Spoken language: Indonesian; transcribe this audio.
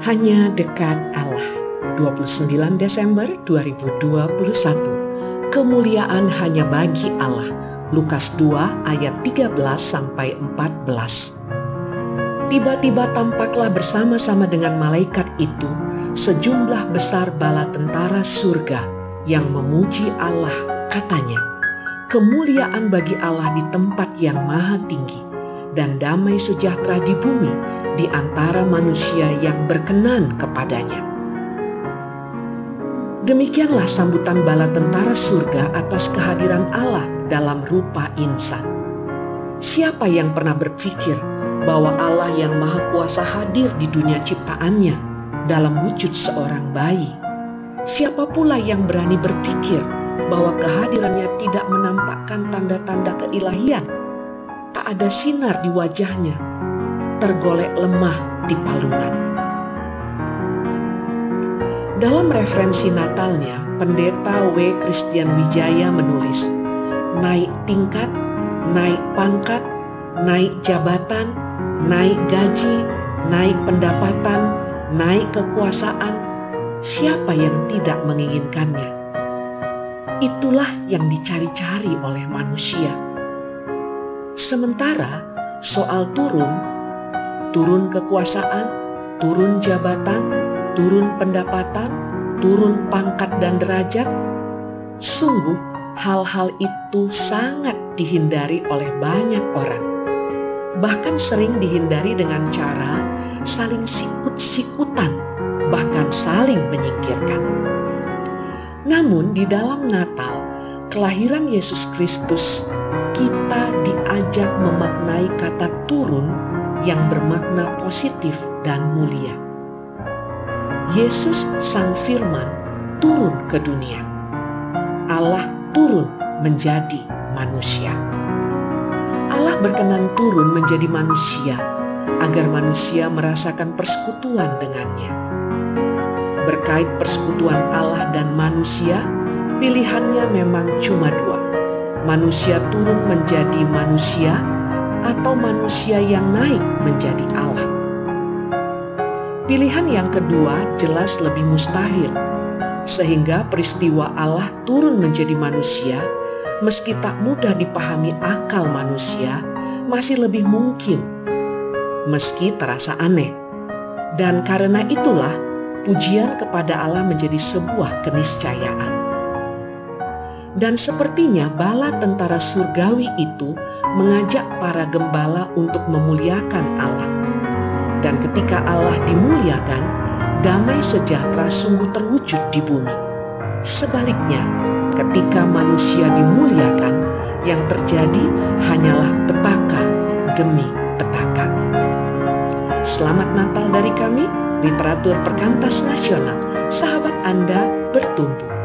Hanya dekat Allah. 29 Desember 2021. Kemuliaan hanya bagi Allah. Lukas 2 ayat 13 sampai 14. Tiba-tiba tampaklah bersama-sama dengan malaikat itu sejumlah besar bala tentara surga yang memuji Allah katanya. Kemuliaan bagi Allah di tempat yang maha tinggi dan damai sejahtera di bumi di antara manusia yang berkenan kepadanya. Demikianlah sambutan bala tentara surga atas kehadiran Allah dalam rupa insan. Siapa yang pernah berpikir bahwa Allah yang Maha Kuasa hadir di dunia ciptaannya dalam wujud seorang bayi? Siapa pula yang berani berpikir bahwa kehadirannya tidak menampakkan tanda-tanda keilahian? Tak ada sinar di wajahnya, tergolek lemah di palungan. Dalam referensi Natalnya, pendeta W. Christian Wijaya menulis, naik tingkat, naik pangkat, naik jabatan, naik gaji, naik pendapatan, naik kekuasaan, siapa yang tidak menginginkannya? Itulah yang dicari-cari oleh manusia. Sementara soal turun, turun kekuasaan, turun jabatan, turun pendapatan, turun pangkat dan derajat, sungguh hal-hal itu sangat dihindari oleh banyak orang. Bahkan sering dihindari dengan cara saling sikut-sikutan, bahkan saling menyingkirkan. Namun di dalam Natal, kelahiran Yesus Kristus, diajak memaknai kata turun yang bermakna positif dan mulia. Yesus Sang Firman turun ke dunia. Allah turun menjadi manusia. Allah berkenan turun menjadi manusia agar manusia merasakan persekutuan dengannya. Berkait persekutuan Allah dan manusia, pilihannya memang cuma dua. Manusia turun menjadi manusia atau manusia yang naik menjadi Allah. Pilihan yang kedua jelas lebih mustahil, sehingga peristiwa Allah turun menjadi manusia, meski tak mudah dipahami akal manusia, masih lebih mungkin, meski terasa aneh. Dan karena itulah, pujian kepada Allah menjadi sebuah keniscayaan. Dan sepertinya bala tentara surgawi itu mengajak para gembala untuk memuliakan Allah. Dan ketika Allah dimuliakan, damai sejahtera sungguh terwujud di bumi. Sebaliknya, ketika manusia dimuliakan, yang terjadi hanyalah petaka demi petaka. Selamat Natal dari kami, literatur perkantas nasional, sahabat Anda bertumbuh.